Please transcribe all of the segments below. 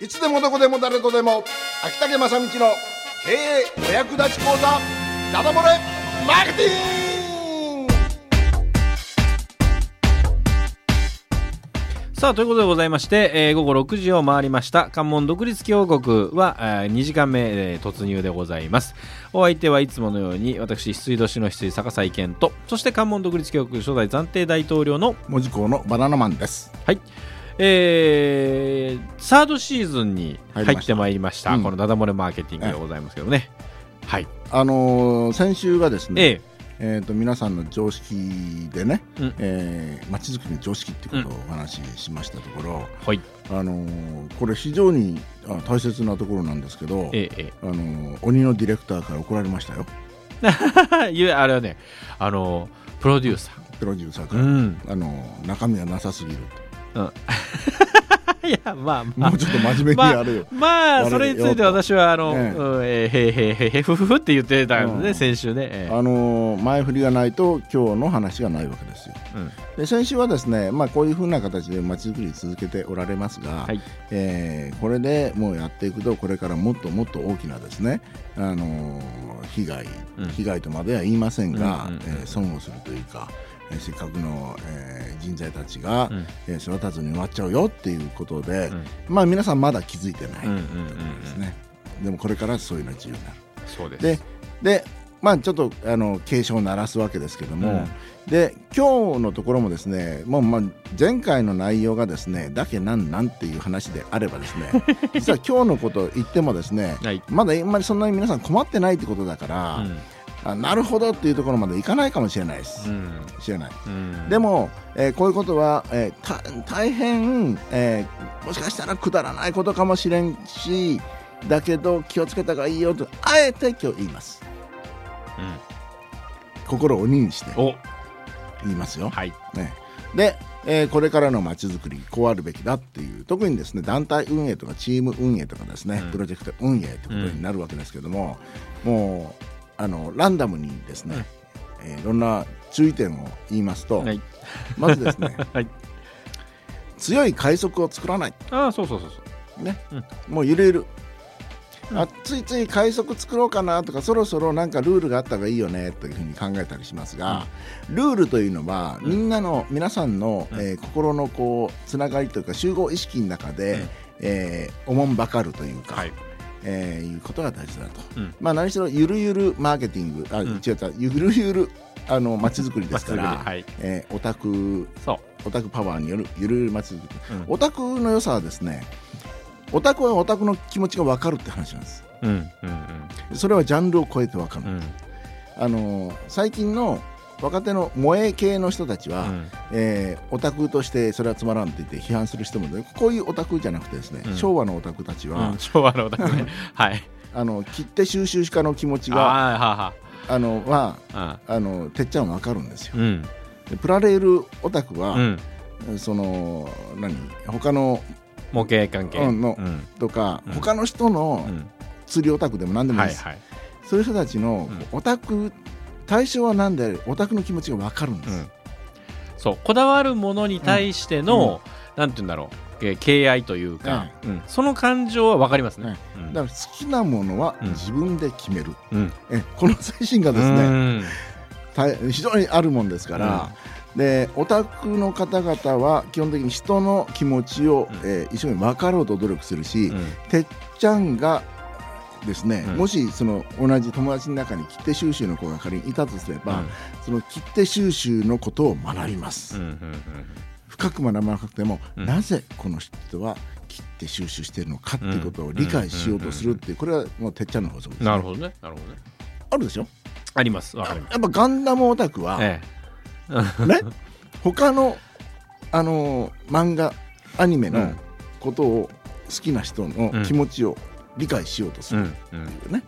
いつでもどこでも誰とでも。秋竹正道の経営お役立ち講座ダダ漏れマーケティング。さあということでございまして、えー午後6時を回りました。関門独立共和国は、えー2時間目、えー突入でございます。お相手はいつものように私羊年の羊坂井健とそして関門独立共和国初代暫定大統領の文字工のバナナマンです。はいえー、サードシーズンに入ってまいりました。うんこのダダ漏れマーケティングでございますけどね、はい。あのー先週がですね、ええ。ー、と皆さんの常識でね、うん。えー、街づくりの常識ってことをお話ししましたところ、えはい。あのーこれ非常にあ大切なところなんですけど、えええあのー鬼のディレクターから怒られましたよ。あれはねあのプロデューサプロデューサーーから、うん。あのー中身がなさすぎる いやまあと、まあ。もうちょっと真面目にやれよ、まあそれについて私はあの、ええへいへいへいへいふふふって言ってたんでね、うん。先週ね、ええあのー前振りがないと今日の話がないわけですよ。うん。で先週はですね、まあ、こういうふうな形で街づくり続けておられますが、はい。えーこれでもうやっていくとこれからもっともっと大きなですね、あのー被害、うん。被害とまでは言いませんが、うんうんうん。えー損をするというか、えーせっかくの、えー人材たちが、うん。えー育たずに終わっちゃうよっていうことで、うん。まあ皆さんまだ気づいてないですね、でもこれからそういうのが重要になる。そうです。ででまあちょっとあの警鐘を鳴らすわけですけども、うん。で今日のところもですねもうまあ前回の内容がですねだけなんなんっていう話であればですね 実は今日のことを言ってもですねはい、まだあんまりそんなに皆さん困ってないってことだから、うんあなるほどっていうところまでいかないかもしれないです、うん。知らない。うん。でも、えーこういうことは、えーた大変、えーもしかしたらくだらないことかもしれんしだけど気をつけた方がいいよとあえて今日言います。心を鬼にして言いますよ。はい。ね、で、えーこれからのまちづくりこうあるべきだっていう特にですね団体運営とかチーム運営とかですね、うん。プロジェクト運営ってことになるわけですけども、もうあのランダムにですね、えーいろんな注意点を言いますと、はい。まずですね、はい。強い快速を作らない、ああそうそうそうそう。ね。うん。もうゆるゆる、うん。あついつい快速作ろうかなとかそろそろなんかルールがあった方がいいよねというふうに考えたりしますが、ルールというのは、うん。みんなの皆さんの、うん。えー心のこうつながりというか集合意識の中で、うん。えーおもんばかるというか、はいえーいうことが大事だと、うん。まあ何しろゆるゆるマーケティングあ、ん。違ったゆるゆるあの街づくりですから、まあはい。えーオタクそオタクパワーによるゆるゆる街づくり。ううん。オタクの良さはですねオタクはオタクの気持ちが分かるって話なんです。うんうんそれはジャンルを超えて分かる、うん。うんあの最近の若手の萌え系の人たちは、うん。えーオタクとしてそれはつまらんって言って批判する人もねこういうオタクじゃなくてですね、うん。昭和のオタクたちは、うん昭和のオタクね。はい。あの切手収集家の気持ちあがあははあのはああのてっちゃん分かるんですよ。うん。でプラレールオタクは、うん。その何？他の模型関係。うんのうん。とか、うん。他の人のうん。釣りオタクでも何でもいいです、はいはい。そういう人たちのうん。オタク対象は何でオタクの気持ちが分かるんです、うん。そうこだわるものに対しての、なんて言うんだろう。えー敬愛というか、うん。その感情は分かりますね。うん。だから好きなものはうん。自分で決める、うん。えこの精神がですね、非常にあるもんですから、でオタクの方々は基本的に人の気持ちを、うん。えー一生懸命分かろうと努力するし、うん。てっちゃんがですね、うん。もしその同じ友達の中に切手収集の子が仮にいたとすれば、その切手収集のことを学びます、うんうん深く学ばなくても、うん。なぜこの人は切手収集しているのかっていうことを理解しようとするっていうこれはもうてっちゃんの法則です、なるほどねなるほどね。あるでしょ？ありますわかります。やっぱガンダムオタクは、えね？他のあのー漫画アニメのうん。ことを好きな人の気持ちを理解しようとする。んうん。っていうね、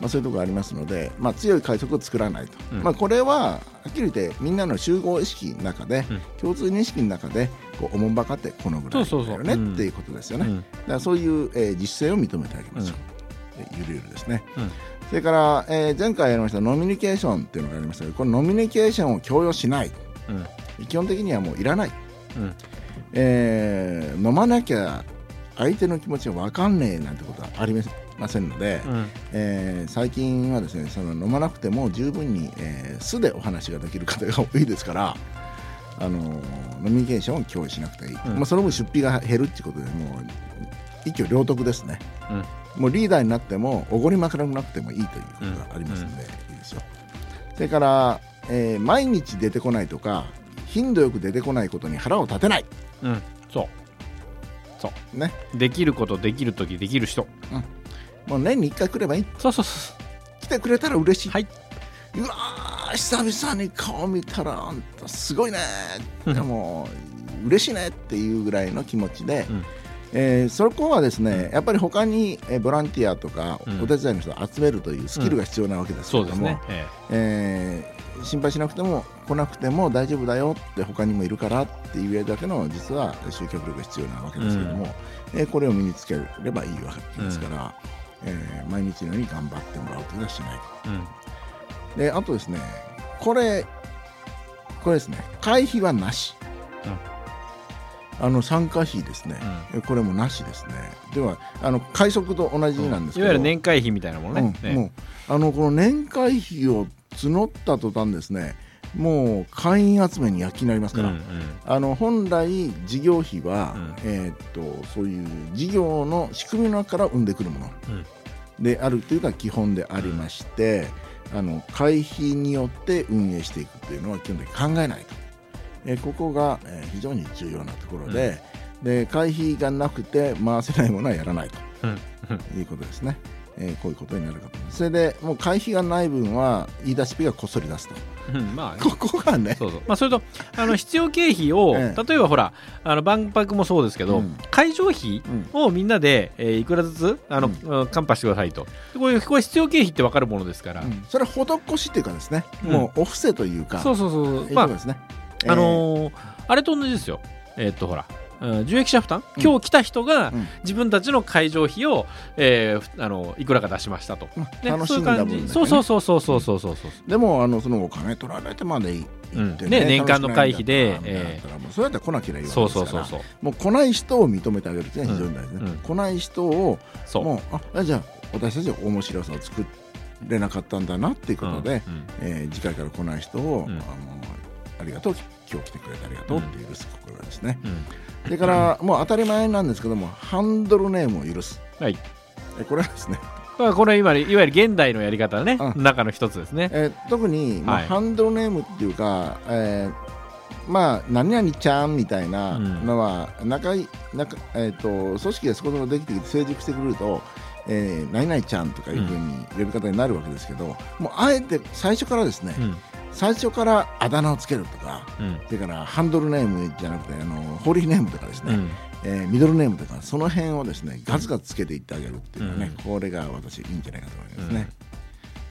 まあ、そういうところがありますので、まあ、強い快速を作らないと、うん。まあ、これははっきり言ってみんなの集合意識の中で、うん。共通認識の中でこうおもんばかってこのぐらいだよねうんっていうことですよね、うん。だからそういう、えー実践を認めてあげましょう、えゆるゆるですね、うん。それから、えー前回やりましたノミニケーションっていうのがありましたけどこのノミニケーションを強要しないうん。基本的にはもういらない、うん。えー飲まなきゃ相手の気持ちが分かんねえなんてことはありませんので、うん。えー最近はですねその飲まなくても十分に、えー素でお話ができる方が多いですから、あのー飲みニケーションを共有しなくていい、うん。まあ、その分出費が減るっていうことでもう一挙両得ですね。うん。もうリーダーになってもおごりまくらなくてもいいということがありますので、いいですよ。それから、えー毎日出てこないとか頻度よく出てこないことに腹を立てない。うん。そうね。できることできる時できる人。もう年に1回来ればいい。そうそうそ来てくれたら嬉しい、はい。うわー久々に顔見たらあんたすごいね。でも嬉しいねっていうぐらいの気持ちで、うん。えーそこはですねやっぱり他にえーボランティアとかうん。お手伝いの人を集めるというスキルが必要なわけですけれども、そうですね、え。えー心配しなくても来なくても大丈夫だよって他にもいるからっていうだけの実は集客力が必要なわけですけれども、えーこれを身につければいいわけですから、えー毎日のように頑張ってもらうというのはしない。えうん。であとですねこれこれですね会費はなし、あの参加費ですね、えこれもなしですね。ではあの会食と同じなんですけど、いわゆる年会費みたいなものね、うん。もうあのこの年会費を募った途端ですねもう会員集めに躍起になりますから、うんうん。あの本来事業費は、うん。えーっとそういう事業の仕組みの中から生んでくるもの。であるというのが基本でありまして、あの会費によって運営していくというのは基本的に考えないと、えーここが、えー非常に重要なところで,、で会費がなくて回せないものはやらないと。うん。いうことですね。えーこういうことになるかと。それでもう会費がない分は言い出しっぺがこっそり出すと。うんまあここがね、そうそう。まあ、それとあの必要経費を、ええ。例えばほらあの万博もそうですけど、うん。会場費うん。をみんなで、えーいくらずつあの、うん。カンパしてくださいと。でこういうこれ必要経費って分かるものですから、うん。それは施しっていうかですね、うん。もうお布施というか、そうそうそういう。こまあとですね。あのー。あれと同じですよ。えーっとほら受益者負担、今日来た人が自分たちの会場費を、えー、あのいくらか出しましたと、ね、楽しんだ分、ね、そうそうそうそうそうそうそうでもあのそのお金取られてまでいいね,うん、ね年間の会費で、えー、もうそうやって来なきゃいけないわけですから。もう来ない人を認めてあげるってう非常に大事ね、うん。うん、来ない人をもうあじゃあ私たち面白さを作れなかったんだなっていうことで、うん。うん、えー、次回から来ない人を、あのありがとう。今日来てくれてありがとうって許す心ですね、うん。それからもう当たり前なんですけどもハンドルネームを許す。はい。えこれはですね、まあこれ今いわゆる現代のやり方ね、うん。中の一つですね。えー特に、まあはい。ハンドルネームっていうか、えーまあ何々ちゃんみたいなのは、仲い仲えー、と組織がそこそこできてきて成熟してくると、えー何々ちゃんとかいうふうに呼び方になるわけですけど、もうあえて最初からですね、うん最初からあだ名をつけるとかうん。それからハンドルネームじゃなくてあのホーリーネームとかですね、うん。えーミドルネームとかその辺をですねガツガツつけていってあげるっていうのはね、うこれが私いいんじゃないかと思いますね。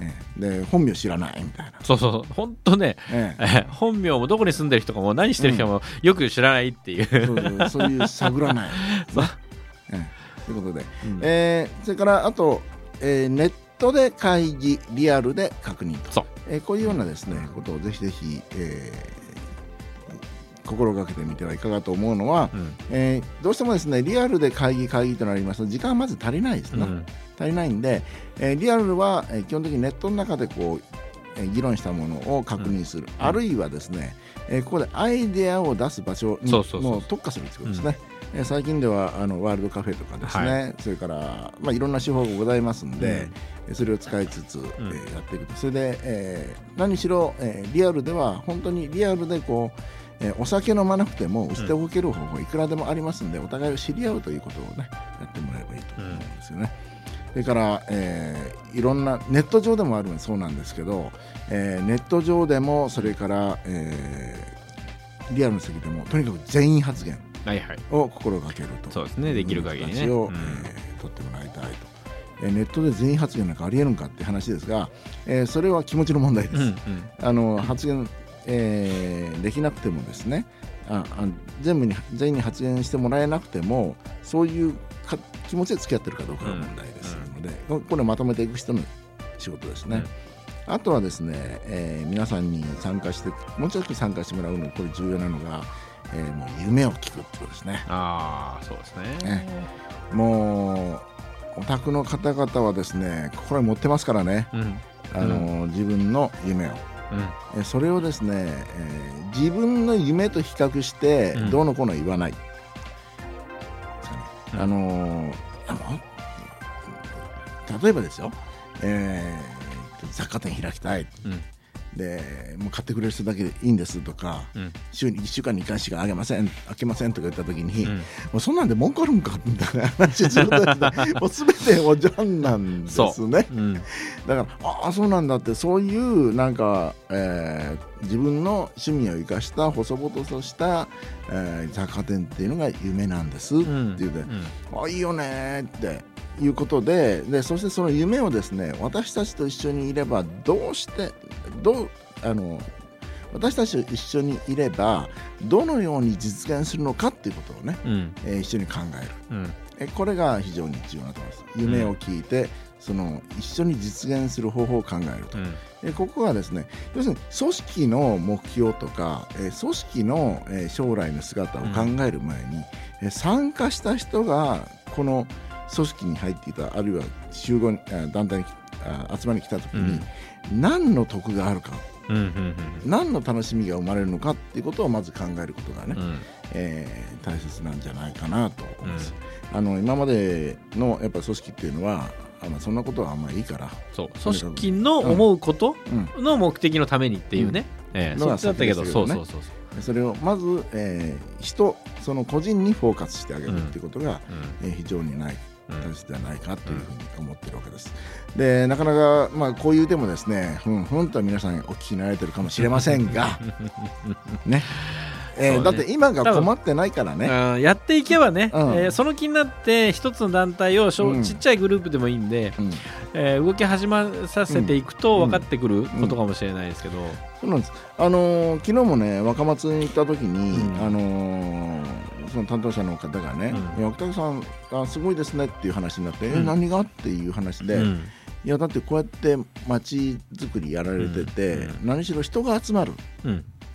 えーで本名知らないみたいな。そうそう本当ね、ええ。ー 本名もどこに住んでる人かも何してる人もよく知らないっていう、えそうそうそういう探らない、そう。ええ。ということで、うん。えーそれからあと、えーネットで会議リアルで確認と。そう。えーこういうようなですねことをぜひぜひ、えー心がけてみてはいかがと思うのは、うん。えーどうしてもですねリアルで会議会議となりますと時間はまず足りないですね、うん。足りないんで、えーリアルは、えー基本的にネットの中でこう、えー議論したものを確認する、あるいはですね、えーここでアイデアを出す場所にもう特化するということですね。えー最近ではあのワールドカフェとかですね、はそれから、まあ、いろんな手法がございますんで、えーそれを使いつつ、えーやっていくと。それで、えー何しろ、えーリアルでは本当にリアルでこう、えーお酒飲まなくても捨ておける方法いくらでもありますんで、お互いを知り合うということをねやってもらえばいいと思うんですよね。それから、えーいろんなネット上でもあるそうなんですけど、えーネット上でもそれから、えーリアルの席でもとにかく全員発言はいはい。を心がけるとそうですね。できる限りね。形を、うん。えー取ってもらいたいと、えーネットで全員発言なんかありえるんかって話ですが、えーそれは気持ちの問題です、うんうん。あの発言、えーできなくてもですねああ全部に全員に発言してもらえなくてもそういうか気持ちで付き合ってるかどうかが問題ですので、ここれまとめていく人の仕事ですね。あとはですね、えー皆さんに参加してもうちょっと参加してもらうのこれ重要なのが、えーもう夢を聞くってことですね。ああそうですね。ねもうお宅の方々はですね心に持ってますからね。うん。あの、自分の夢を。うん。えそれをですね、えー自分の夢と比較してうん。どうのこうの言わない、うん。あのーあの例えばですよ、えー雑貨店開きたい。うん。でもう買ってくれる人だけでいいんですとかうん。週に1週間に1回しかあげません開けませんとか言った時に、もうん。うそんなんで文句あるんかみたいな話する もう全ておじゃんなんですね。う。ん。だからああそうなんだってそういうなんか、えー自分の趣味を生かした細々とした、えー雑貨店っていうのが夢なんですってうん。言うて、うん。あいいよねっていうことででそしてその夢をですね私たちと一緒にいればどうしてどうあの私たちと一緒にいればどのように実現するのかっていうことをね、うん。えー一緒に考える。うん。えこれが非常に重要だと思います。夢を聞いて、その一緒に実現する方法を考えると。うん。えここはですね要するに組織の目標とか、えー組織の、えー将来の姿を考える前に、えー参加した人がこの組織に入っていたあるいは集合団体にあ集まりに来た時に、何の得があるかうんうん何の楽しみが生まれるのかっていうことをまず考えることがね、うん。えー大切なんじゃないかなと思います。あの今までのやっぱ組織っていうのはあのそんなことはあんまりいいから、そう。組織の思うことうん、の目的のためにっていうね、ええのがそっちだったけどねそうそうそうそう。それをまず、えー人その個人にフォーカスしてあげるっていうことが、えー非常にないうん。大切ではないかというふうに思ってるわけです。でなかなか、まあ、こういうでもですねふんふんとは皆さんお聞きになられてるかもしれませんが ねえーね。だって今が困ってないからね。うんやっていけばね、うん。えーその気になって一つの団体をちっちゃいグループでもいいんで、うん。えー動き始まさせていくと分かってくることかもしれないですけど、そうなんです。あのー昨日もね若松に行った時に、うん。あのーその担当者の方がねうん「いや北さんあすごいですね」っていう話になって「うん。え何が?」っていう話で、うん。いやだってこうやって街づくりやられてて、うん。何しろ人が集まる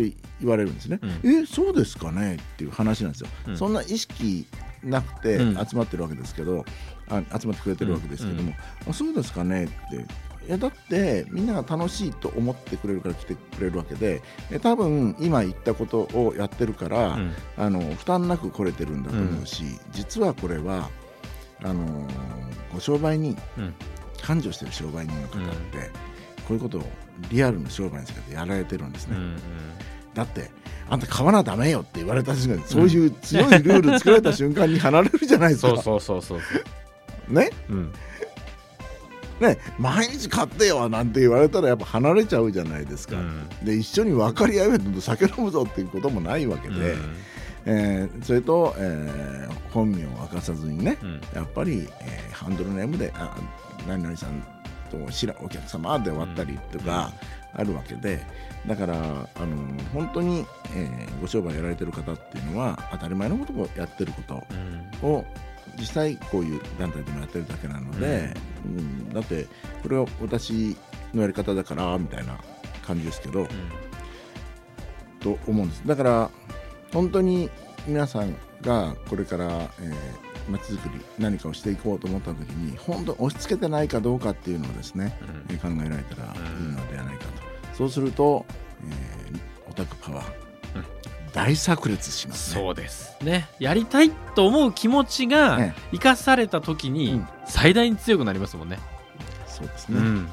っうんて言われるんですね。うん。えそうですかね？っていう話なんですよ。うん。そんな意識なくてうん。集まってるわけですけど、あ集まってくれてるわけですけども、あそうですかね？って。いやだってみんなが楽しいと思ってくれるから来てくれるわけでえ多分今言ったことをやってるから、うん。あの負担なく来れてるんだと思うし、実はこれはあのご商売人うん。繁盛してる商売人の方って、こういうことをリアルの商売の世界でやられてるんですね、うんだってあんた買わなダメよって言われた瞬間に、そういう強いルール作られた瞬間に離れるじゃないですか。そうそうそうそうそう。ね？うん。ね？毎日買ってよなんて言われたらやっぱ離れちゃうじゃないですか、うん。で一緒に分かり合えと酒飲むぞっていうこともないわけで、えーそれと、えー本名を明かさずにね、うん。やっぱり、えーハンドルネームであ何々さんと知らお客様で終わったりとかあるわけで、だからあの本当に、えーご商売やられてる方っていうのは当たり前のことをやってることうん。を実際こういう団体でもやってるだけなので、うん。だってこれは私のやり方だからみたいな感じですけど、と思うんです。だから本当に皆さんがこれから、えー、街づくり何かをしていこうと思った時に本当に押し付けてないかどうかっていうのをですね、うん。えー考えられたらいいのではないかと、そうすると、えーオタクパワー、うん。大炸裂しますね。そうです。ね。やりたいと思う気持ちがね。生かされた時うにん。最大に強くなりますもんね。そうですね、うん。うん。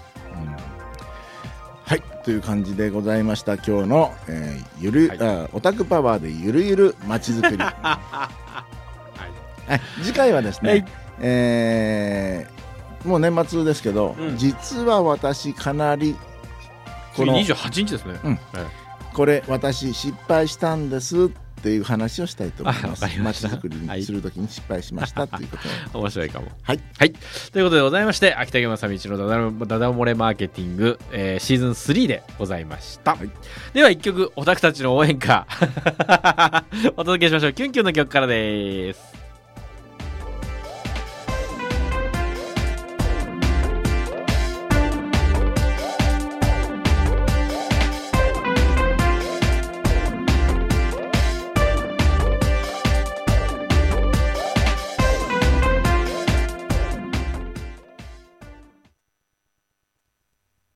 はい。という感じでございました。今日の、えーゆる、はい。あオタクパワーでゆるゆる街づくり。は い次回はですね、はいえーもう年末ですけど、うん実は私かなりこ次の28日ですね。うんはいこれ私失敗したんですっていう話をしたいと思いますました街づくりにするときに失敗しましたっていうことを面白いかも。はいはい。ということでございまして、秋田正道のダダダダ漏れマーケティング、えーシーズン3でございました。はいでは一曲、オタクたちの応援歌、お届けしましょう。キュンキュンの曲からです。